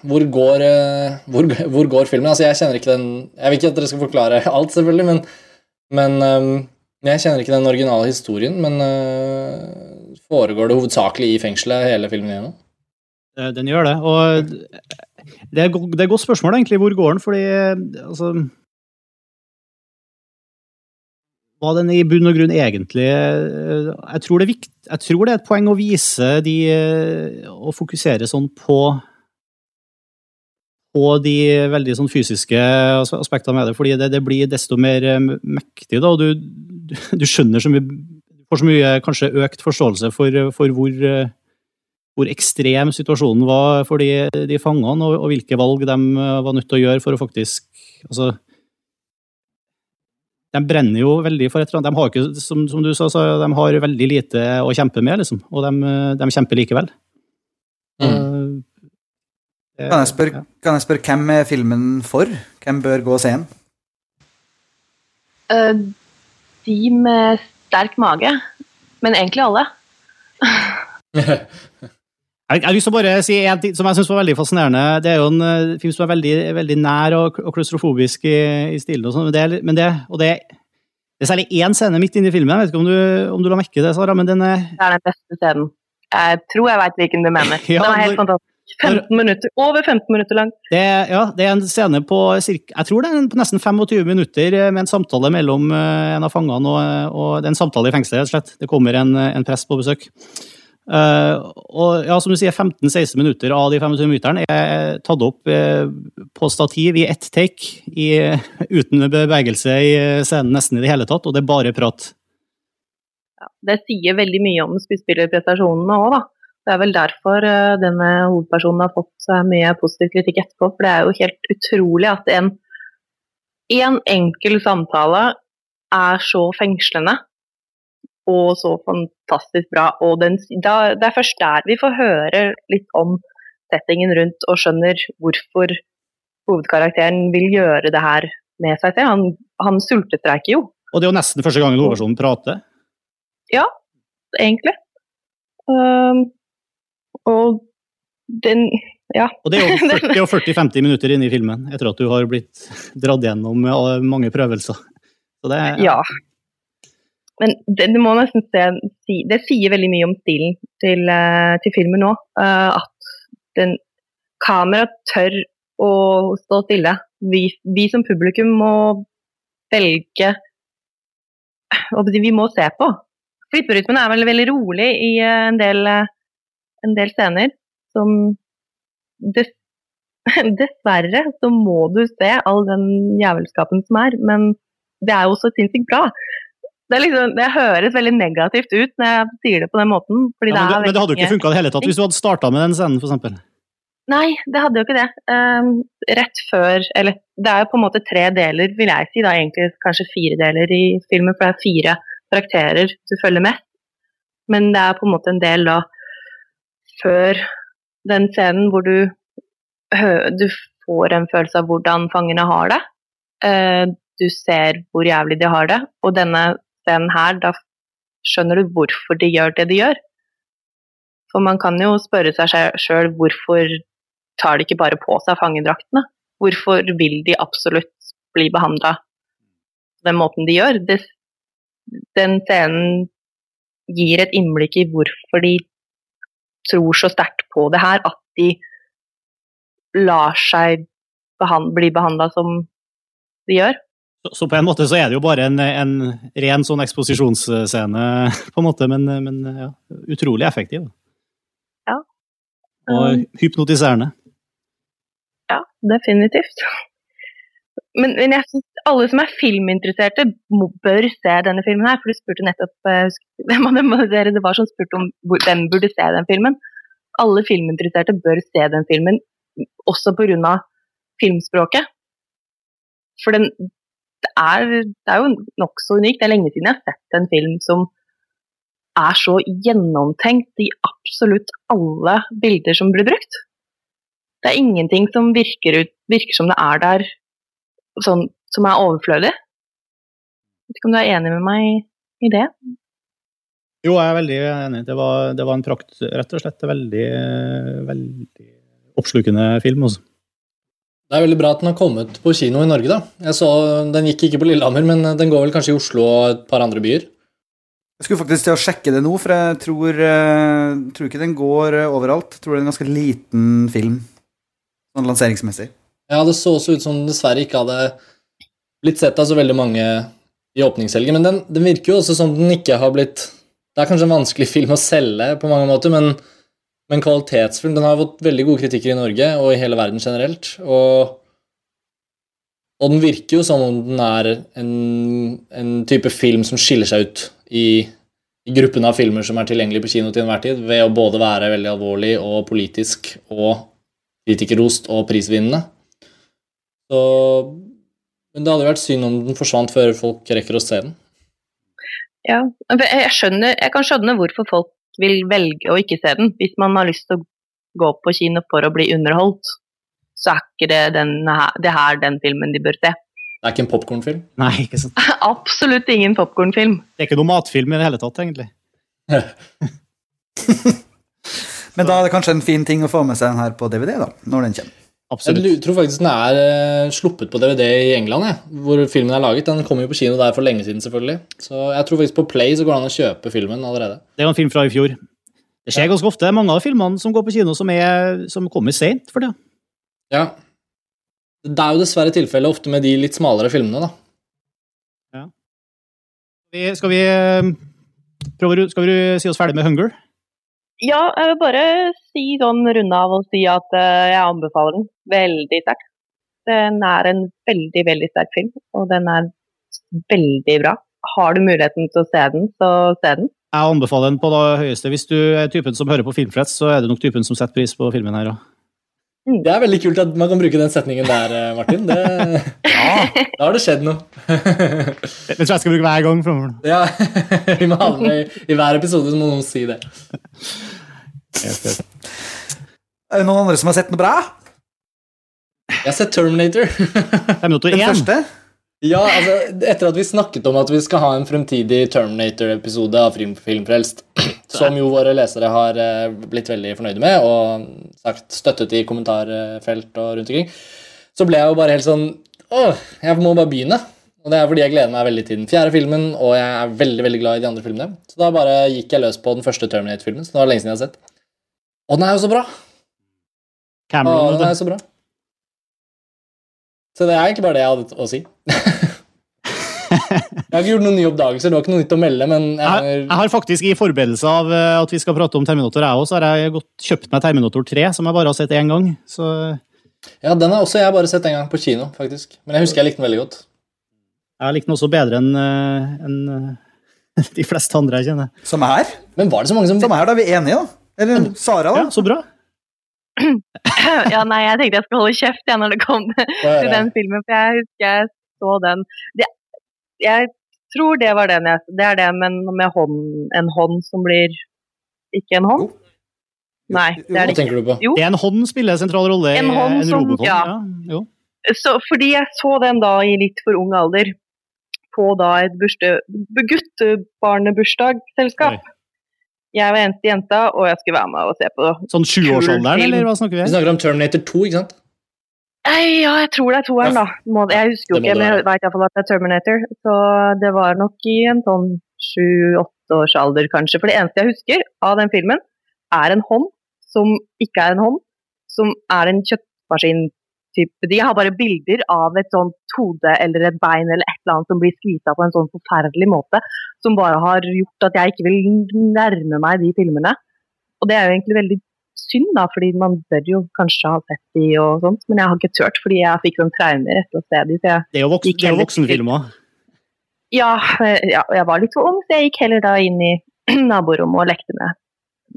hvor, går, eh, hvor, hvor går filmen? Altså, jeg kjenner ikke den Jeg vil ikke at dere skal forklare alt, selvfølgelig, men, men ehm, jeg kjenner ikke den originale historien. Men uh, foregår det hovedsakelig i fengselet hele filmen igjennom? Eh, Den gjør det. Og det er, det er godt spørsmål, egentlig. Hvor går den? Fordi eh, altså Hva den i bunn og grunn egentlig Jeg tror det er, vikt, jeg tror det er et poeng å vise de Å fokusere sånn på på de veldig sånn fysiske as- aspektene med det, fordi det, det blir desto mer mektig, da, og du, du, skjønner så mye Du får så mye kanskje økt forståelse for, for hvor eh, hvor ekstrem situasjonen var for de, de fangene, og, og hvilke valg de eh, var nødt til å gjøre for å faktisk altså, De brenner jo veldig for et eller annet. De har ikke, som, som du sa, så de har veldig lite å kjempe med, liksom. Og de, de kjemper likevel. Kan jeg, spørre, kan jeg spørre hvem er filmen for? Hvem bør gå og se den? De med sterk mage, men egentlig alle. Jeg, har lyst til å bare si en ting som jeg synes var veldig fascinerende. Det er jo en eh, film som er veldig, veldig nær og, og klaustrofobisk i, i stilen, og sånn, men det, men det, og det, det er særlig én scene midt inne i filmen. Jeg vet ikke om du, om du la merke det, Sara, men den er Det er den beste scenen. Jeg tror jeg veit hvilken du mener. Ja, den er helt når- fantastisk. 15 minutter, over 15 minutter lang. Det, ja, det er en scene på cirka, jeg tror det er på nesten 25 minutter eh, med en samtale mellom eh, en av fangene og, og det er en samtale i fengselet, rett og slett. Det kommer en, en prest på besøk. Uh, og ja, som du sier, 15-16 minutter av de 25 minutterne er tatt opp uh, på stativ i ett take, i, uten bevegelse i eh, scenen nesten i det hele tatt, og det er bare prat. Det sier veldig mye om skuespillerprestasjonene òg, da. Det er vel derfor eh, denne hovedpersonen har fått så mye positiv kritikk etterpå. For det er jo helt utrolig at en, en enkel samtale er så fengslende og så fantastisk bra. Og den, da, det er først der vi får høre litt om settingen rundt og skjønner hvorfor hovedkarakteren vil gjøre det her med seg selv. Han, han sultestreiker jo. Og det er jo nesten første gangen hovedpersonen prater. Ja, egentlig. Um, og den Ja. Og det er jo 40 og 40-50 minutter inne i filmen, etter at du har blitt dratt gjennom eh, mange prøvelser. Så det er, Ja. Men det, det må nesten se, det sier veldig mye om stilen til, eh, til filmen nå. eh, at den kameraet tør å stå stille. Vi, vi som publikum må velge Vi må se på. Flipperytmen er vel veldig rolig i en del, eh, en del scener som dess, Dessverre så må du se all den jævelskapen som er, men det er jo så sinnssykt bra. Det, er liksom, det høres veldig negativt ut når jeg sier det på den måten. Fordi Ja, men, det, det, er men det hadde jo ikke funka i det hele tatt hvis du hadde starta med den scenen, eksempel. Nei, det hadde jo ikke det. Um, rett før Eller det er jo på en måte tre deler, vil jeg si. Da egentlig kanskje fire deler i filmen, for det er fire karakterer du følger med. Men det er på en måte en del da før den scenen hvor du, du får en følelse av hvordan fangene har det. Eh, du ser hvor jævlig de har det, og denne scenen her, da skjønner du hvorfor de gjør det de gjør. For man kan jo spørre seg sjøl hvorfor tar de ikke bare på seg fangedraktene? Hvorfor vil de absolutt bli behandla på den måten de gjør? Den scenen gir et innblikk i hvorfor de tror så sterkt på det her, at de lar seg behand bli behandla som de gjør. Så, så på en måte så er det jo bare en, en ren sånn eksposisjonsscene, på en måte, men, men ja, utrolig effektiv. Ja. Og hypnotiserende. Ja, definitivt. Men, men jeg synes alle som er filminteresserte, må, bør se denne filmen her. For du spurte nettopp eh, hvem dere det var som spurte om hvem burde se den filmen. Alle filminteresserte bør se den filmen, også pga. filmspråket. For den, det, er, det er jo nokså unikt. Det er lenge siden jeg har sett en film som er så gjennomtenkt i absolutt alle bilder som blir brukt. Det er ingenting som virker, ut, virker som det er der sånn, som er overflødig. Vet ikke om du er enig med meg i det? Jo, jeg er veldig enig. Det var, det var en prakt, rett og slett. Veldig, veldig oppslukende film. Også. Det er veldig bra at den har kommet på kino i Norge, da. Jeg så, Den gikk ikke på Lillehammer, men den går vel kanskje i Oslo og et par andre byer. Jeg skulle faktisk til å sjekke det nå, for jeg tror, eh, tror ikke den går eh, overalt. Jeg tror det er en ganske liten film, sånn lanseringsmessig. Ja, det så også ut som den dessverre ikke hadde blitt sett av så veldig mange i åpningshelgen, men den, den virker jo også som den ikke har blitt Det er kanskje en vanskelig film å selge på mange måter, men, men kvalitetsfilm Den har fått veldig gode kritikker i Norge og i hele verden generelt, og og den virker jo som om den er en, en type film som skiller seg ut i, i gruppen av filmer som er tilgjengelig på kino til enhver tid, ved å både være veldig alvorlig og politisk og kritikerrost og prisvinnende. Så, men det hadde vært synd om den forsvant før folk rekker å se den. Ja, jeg, skjønner, jeg kan skjønne hvorfor folk vil velge å ikke se den. Hvis man har lyst til å gå på kino for å bli underholdt, så er ikke det, den her, det her den filmen de bør se. Det er ikke en popkornfilm? Nei, ikke sant. Absolutt ingen popkornfilm. Det er ikke noe matfilm i det hele tatt, egentlig. Men da er det kanskje en fin ting å få med seg den her på DVD, da, når den kommer. Jeg tror faktisk den er eh, sluppet på DVD i England, jeg, hvor filmen er laget. Den kom jo på kino der for lenge siden, selvfølgelig. Så jeg tror faktisk på Play så går det an å kjøpe filmen allerede. Det er en film fra i fjor. Det skjer ganske ofte. Mange av filmene som går på kino, som, er, som kommer sent for det. Ja. Det er jo dessverre tilfellet ofte med de litt smalere filmene, da. Vi, skal vi eh, prøve, skal vi si oss ferdig med Hunger? Ja, jeg vil bare si sånn runde av og si at eh, jeg anbefaler den veldig sterkt. Den er en veldig, veldig sterk film, og den er veldig bra. Har du muligheten til å se den, så se den. Jeg anbefaler den på det høyeste. Hvis du er typen som hører på Filmfrets, så er det nok typen som setter pris på filmen her òg. Det er veldig kult at man kan bruke den setningen der, eh, Martin. Det, Da har det skjedd noe. Det tror jeg skal bruke hver gang framover. Ja, vi må ha med i, i hver episode, så må noen si det. Er det noen andre som har sett noe bra? Jeg har sett Terminator. Den 1. første? Ja, altså, etter at vi snakket om at vi skal ha en fremtidig Terminator-episode av Film- Filmfrelst, som jo våre lesere har eh, blitt veldig fornøyde med og sagt støttet i kommentarfelt og rundt omkring, så ble jeg jo bare helt sånn Åh, jeg må bare begynne. Og det er fordi jeg gleder meg veldig til den fjerde filmen, og jeg er veldig veldig glad i de andre filmene. Så da bare gikk jeg løs på den første Terminator-filmen, så det var lenge siden jeg har sett. Og den er jo så bra! Cameron, Cameron, den er jo så bra. Så det er egentlig bare det jeg hadde å si. jeg har ikke gjort noen nye oppdagelser, det var ikke noe nytt å melde, men Jeg, jeg har faktisk i forberedelse av eh, at vi skal prate om Terminator, jeg òg, så har jeg gått, kjøpt meg Terminator 3, som jeg bare har sett én gang. Så Ja, den har også jeg bare sett en gang på kino, faktisk. Men jeg husker jeg likte den veldig godt. jeg likte den også bedre enn en, eh, de fleste andre jeg kjenner. Som er? Men var det så mange som Som er, da er vi enige, da. Eller Sara, da. Ja, så bra. ja, nei, jeg tenkte jeg skulle holde kjeft jeg, når det kom til den filmen, for jeg husker jeg så den det, Jeg tror det var den jeg Det er det, men med hånd, en hånd som blir Ikke en hånd? Nei, det er det ikke. Jo. Det er en hånd spiller en sentral rolle i En hånd som- robothånd. ja. jo. Så, fordi jeg så den da i litt for ung alder på da et bursdag, guttebarnebursdagsselskap. Jeg var eneste jenta, og jeg skulle være med og se på Sånn sjuårsalderen, kul eller hva snakker vi om? Vi snakker om Terminator 2, ikke sant? Nei, ja, jeg tror det er toeren, da. Må, jeg husker jo ikke, men jeg vet iallfall at det er Terminator. Så det var nok i en sånn sju-åtte års alder, kanskje. For det eneste jeg husker av den filmen, er en hånd som ikke er en hånd, som er en kjøttmaskin-type. De har bare bilder av et sånt hode eller et bein eller et eller annet som blir skvisa på en sånn forferdelig måte, som bare har gjort at jeg ikke vil nærme meg de filmene. Og det er jo egentlig veldig synd, da, fordi man bør jo kanskje ha sett de og sånt, men jeg har ikke turt fordi jeg fikk sånn traumer etter å se de. Det er jo, voksen, det er voksenfilmer. Ja, eh, ja, jeg var litt for ung, så jeg gikk heller da inn i naborommet og lekte med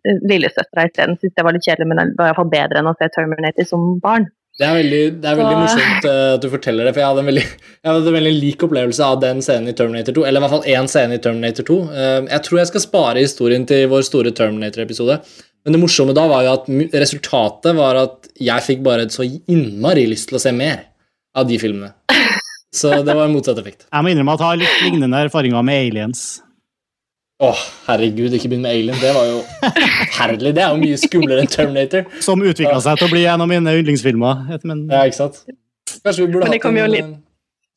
lillesøstera isteden. Syntes det var litt kjedelig, men det var iallfall bedre enn å se Terminator som barn. Det er veldig, det er veldig Så- morsomt eh, at du forteller det, for jeg hadde en veldig, jeg hadde en veldig lik opplevelse av den scenen i Terminator 2. Eller i hvert fall én scene i Terminator 2. Eh, jeg tror jeg skal spare historien til vår store Terminator-episode. Men det morsomme da var jo at resultatet var at jeg fikk bare et så innmari lyst til å se mer av de filmene. Så det var en motsatt effekt. Jeg må innrømme at jeg har litt lignende erfaringer med aliens. Åh, herregud, ikke begynn med Alien. Det var jo forferdelig. Det er jo mye skumlere enn Terminator. Som utvikla seg til å bli en av mine yndlingsfilmer. Men, Ja, ikke sant? Kanskje vi burde det hatt en litt- eh,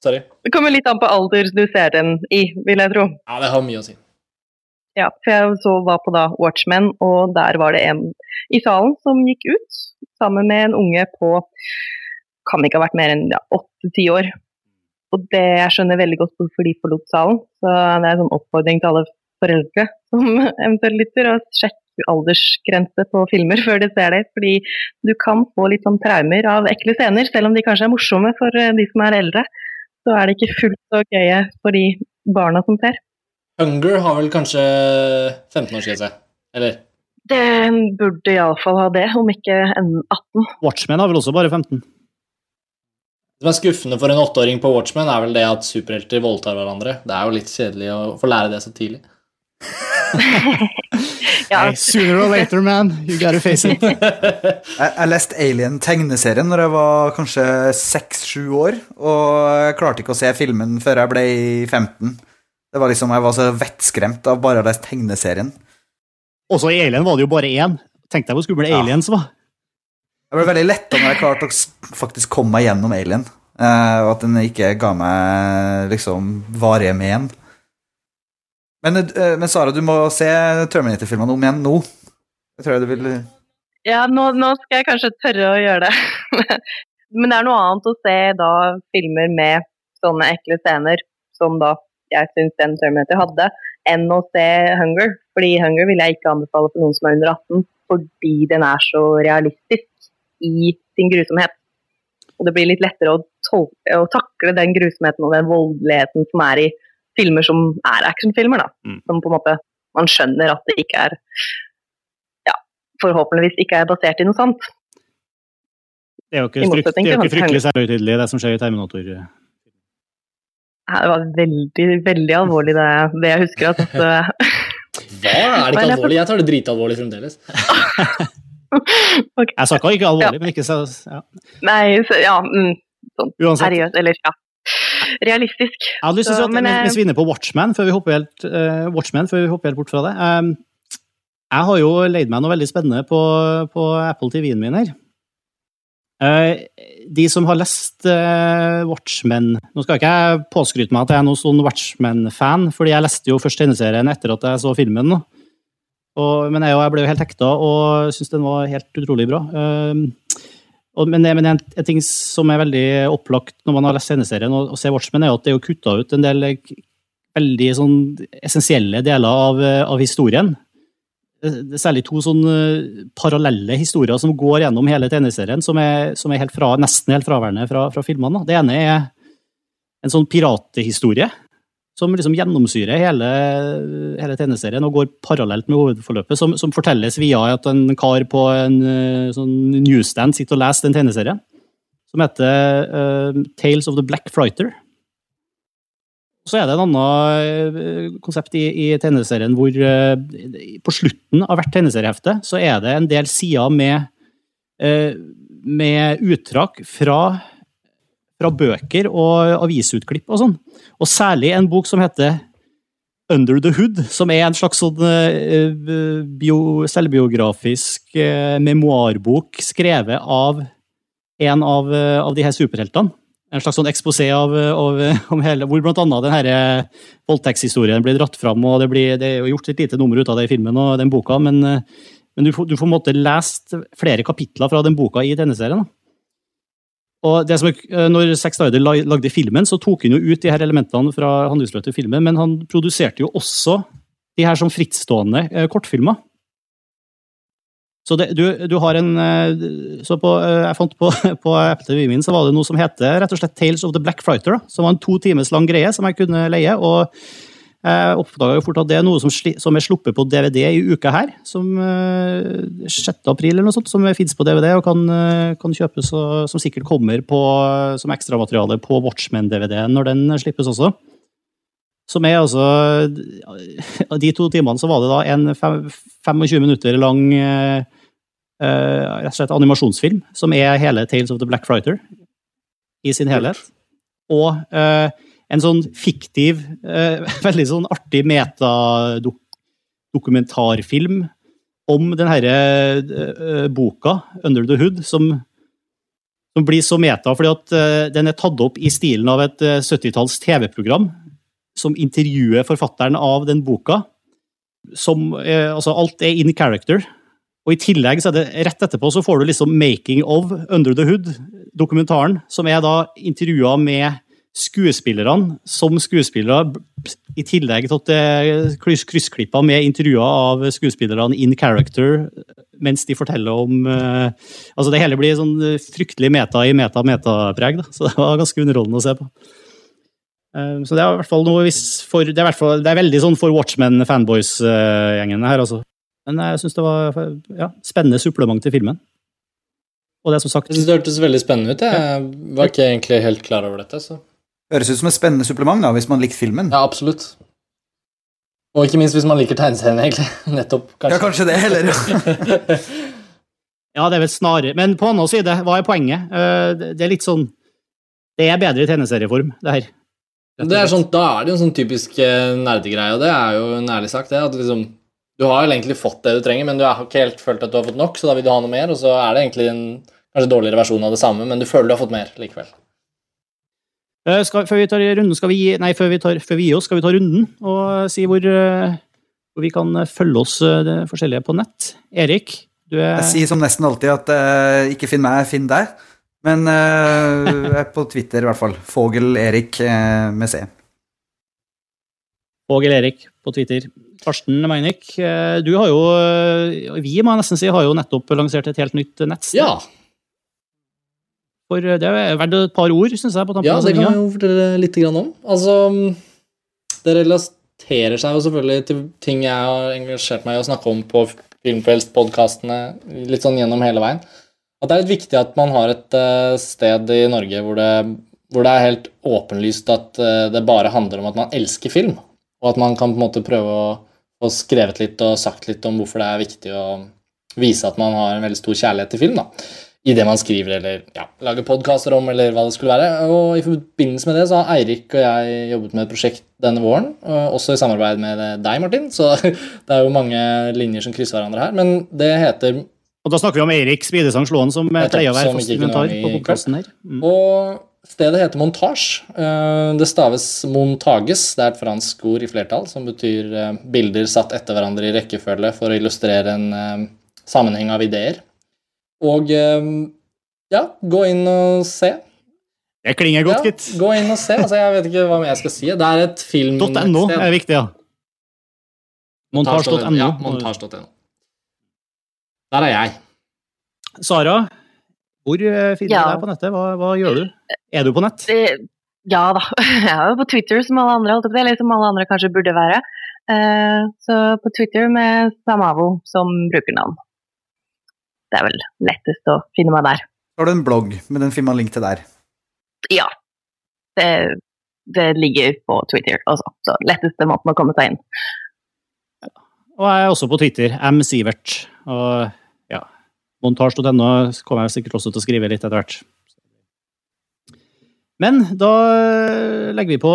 Sorry. Det kommer litt an på alder du ser den i, vil jeg tro. Ja, det har mye å si. Ja, for jeg så var på da Watchmen, og der var det en i salen som gikk ut sammen med en unge på kan ikke ha vært mer enn ja, åtte-ti år. Og det jeg skjønner veldig godt hvorfor de forlot salen. Så det er en sånn oppfordring til alle foreldre som eventuelt lytter, og sjekk aldersgrense på filmer før de ser det. Fordi du kan få litt sånn traumer av ekle scener, selv om de kanskje er morsomme for eh, de som er eldre. Så er det ikke fullt så gøye for de barna som ser. Hunger har vel kanskje 15-årsgrense? Eller? Den burde iallfall ha det, om ikke en 18. Watchmen har vel også bare 15. Det som er skuffende for en åtteåring på Watchmen, er vel det at superhelter voldtar hverandre. Det er jo litt kjedelig å få lære det så tidlig. Ja. Hey, sooner or later, man. You gotta face it. Jeg, jeg leste Alien-tegneserien når jeg var kanskje seks-sju år, og jeg klarte ikke å se filmen før jeg ble 15. Det var liksom, Jeg var så vettskremt av bare å lese tegneserien. Også i Alien var det jo bare én. Tenk deg hvor skumle Ja. aliens var. Jeg ble veldig letta når jeg klarte å faktisk komme meg gjennom Alien, eh, og at den ikke ga meg liksom varige men. Men, eh, men Sara, du må se Terminator-filmene om igjen nå. Jeg tror jeg du vil Ja, nå, nå skal jeg kanskje tørre å gjøre det. Men det er noe annet å se da filmer med sånne ekle scener, som da jeg syns den Terminator hadde, enn å se Hunger. Fordi Hunger vil jeg ikke anbefale for noen som er under 18, fordi den er så realistisk i sin grusomhet. Og det blir litt lettere å, tolke, å takle den grusomheten og den voldeligheten som er i filmer som er actionfilmer, da. Mm. Som på en måte man skjønner at det ikke er ja, forhåpentligvis ikke er basert i noe sant. Det er jo ikke, frykt, det er jo ikke fryktelig selvhøytidelig, det som skjer i Terminator. Det var veldig, veldig alvorlig, det, det jeg husker. at. Hva? Er det ikke alvorlig? Jeg tar det dritalvorlig fremdeles. Jeg sa ikke alvorlig, men ikke så ja. Nei, så, ja, mm, sånn Uansett. seriøst, eller ja. Realistisk. Jeg hadde lyst til å si Så, at men, mens, eh, vi er inne på Watchmen, før vi hopper helt, uh, Watchmen, før vi hopper helt bort fra det um, Jeg har jo leid meg noe veldig spennende på, på Apple TV-en min her. Uh, de som har lest uh, Watchmen Nå skal ikke jeg påskryte meg at jeg er noen sånn Watchmen-fan, fordi jeg leste jo først tegneserien etter at jeg så filmen. nå. Og, men jeg, jeg ble jo helt hekta og syntes den var helt utrolig bra. Ehm, og, men, men en, en ting som er veldig opplagt når man har lest tegneserien og, og ser Watchmen, er at det er jo kutta ut en del eh, veldig sånn essensielle deler av, eh, av historien. Det det er særlig to sånn eh, parallelle historier som går gjennom hele tegneserien, som er, som er helt fra, nesten helt fraværende fra, fra filmene. Det ene er en sånn pirathistorie som liksom gjennomsyrer hele, hele tegneserien og går parallelt med hovedforløpet, som, som fortelles via at en kar på en eh, sånn newsstand sitter og leser den tegneserien, som heter uh, Tales of the Black Frighter. Så er det en annen eh, konsept i, i tegneserien hvor uh, på slutten av hvert tegneseriehefte så er det en del sider med, uh, med uttrakk fra, fra bøker og avisutklipp og sånn. Og særlig en bok som heter Under the Hood, som er en slags sånn eh, bio, selvbiografisk eh, memoarbok skrevet av en av, eh, av de her superheltene. En slags sånn eksposé av, av, om hele, hvor blant annet denne voldtektshistorien blir dratt fram. og Det, blir, det er jo gjort et lite nummer ut av det i filmen og den boka, men, eh, men du, får, du får måtte lest flere kapitler fra den boka i denne serien. da. Og det som, er- når Zack Snyder lagde filmen, så tok han jo ut de her elementene fra han til filmen, men han produserte jo også de her som frittstående eh, kortfilmer. Så det, du, du har en eh, så på, eh, Jeg fant på, på Apple TV min så var det noe som heter rett og slett Tales of the Black Fighter, da, som var en to times lang greie som jeg kunne leie. og jeg oppdaga jo fort at det er noe som, som er sluppet på DVD i uka her. Som eh, 6. april eller noe sånt, som fins på DVD og kan, eh, kan kjøpes, og som sikkert kommer på, som ekstramateriale på Watchmen-DVD-en når den slippes også. Som er altså de to timene så var det da en fem, 25 minutter lang eh, eh, rett og slett animasjonsfilm, som er hele Tales of the Black Fighter i sin helhet. Og eh, en sånn fiktiv, eh, veldig sånn artig metadokumentarfilm om den herre eh, boka, Under the Hood, som, som blir så meta fordi at eh, den er tatt opp i stilen av et eh, 70-talls TV-program som intervjuer forfatteren av den boka. Som, altså alt er in character. Og i tillegg så er det rett etterpå så får du liksom 'Making of Under the Hood', dokumentaren, som er da intervjua med skuespillerne som skuespillere, i tillegg til at det er kryss- kryssklipper med intervjuer av skuespillerne in character, mens de forteller om uh, Altså det hele blir sånn fryktelig meta i meta-meta-preg. Så det var ganske underholdende å se på. Uh, Så det er i hvert fall noe for, det, er hvert fall, det er veldig sånn for Watchmen-fanboys-gjengene her, altså. Men jeg syns det var ja, spennende supplement til filmen. Og det er som sagt Jeg det hørtes veldig spennende ut. Jeg var ikke egentlig helt klar over dette. så... Høres ut som et spennende supplement, da, hvis man likte filmen. Ja, absolutt. Og ikke minst hvis man liker tegneserien, egentlig. Nettopp, kanskje. Ja, kanskje det heller. Ja, det er vel snarere Men på annen side, hva er poenget? Eh, det- Det er litt sånn Det er bedre i tegneserieform, det her. Det er sånn, da er det jo en sånn typisk eh, nerdegreie, og det er jo en ærlig sagt, det. At liksom, du har jo egentlig fått det du trenger, men du har ikke helt følt at du har fått nok, så da vil du ha noe mer, og så er det egentlig en kanskje dårligere versjon av det samme, men du føler du har fått mer likevel. Eh, Skal, før vi tar runden, skal vi gi Nei, før vi, tar, før vi gir oss, skal vi ta runden og si hvor, eh, hvor vi kan følge oss eh, det forskjellige på nett. Erik, du er Jeg sier som nesten alltid at uh, ikke finn meg, finn deg. Men uh, jeg er på Twitter i hvert fall. Fogel Erik uh, med C. Fogel-Erik på Twitter. Karsten Meinik, eh, du har jo eh, Vi må jeg nesten si har jo nettopp lansert et helt nytt nettsted. Ja. For eh, det er verdt et par ord, syns jeg. på tampen Ja, det kan vi jeg jo fortelle litt om. Altså, det relaterer seg jo selvfølgelig til ting jeg har engasjert meg i å snakke om på Filmfrelst-podkastene litt sånn gjennom hele veien. At det er litt viktig at man har et eh, sted i Norge hvor det, hvor det er helt åpenlyst at eh, det bare handler om at man elsker film, og at man kan på en måte prøve å få skrevet litt og sagt litt om hvorfor det er viktig å vise at man har en veldig stor kjærlighet til film. da i det man skriver eller ja, lager podkaster om, eller hva det skulle være. Og i forbindelse med det så har Eirik og jeg jobbet med et prosjekt denne våren, også i samarbeid med deg, Martin, så det er jo mange linjer som krysser hverandre her. Men det heter Og da snakker vi om Eirik Spidesang Slåen, som eh, pleier å være fast inventar på podkasten her. Mm. Og stedet heter Montage. Eh, Det staves Montages. Det er et fransk ord i flertall som betyr eh, bilder satt etter hverandre i rekkefølge for å illustrere en sammenheng av ideer. Og eh, ja, gå inn og se. Det klinger godt, Ja, gitt. gå inn og se. Altså, jeg vet ikke hva mer jeg skal si. Det er et film... .no er viktig, ja. Montasj.no. Ja, montasj.no. Der er jeg. Sara, hvor eh, finner Ja. du deg på nettet? Hva, hva gjør du? Er du på nett? Ja da. Jeg er jo på Twitter som alle andre, si, eller som alle andre kanskje burde være. Eh, så på Twitter med Samavo som brukernavn. Det er vel lettest å finne meg der. Så har du en blogg, men den finner man link til der. Ja. Det det ligger på Twitter også. Så letteste måten å komme seg inn. Og jeg er også på Twitter, M. Sivert. Og ja, montasj.no kommer jeg sikkert også til å skrive litt etter hvert. Men da legger vi på,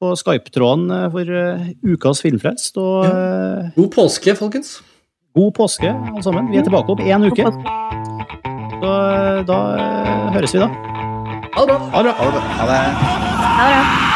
på Skype-tråden for eh, ukas filmfrelst. Og ja. God påske, folkens. God påske, alle sammen. Vi er tilbake om én uke. Så eh, da eh, høres vi, da. Ha det bra. Ha det bra. Ha det. Ha det bra.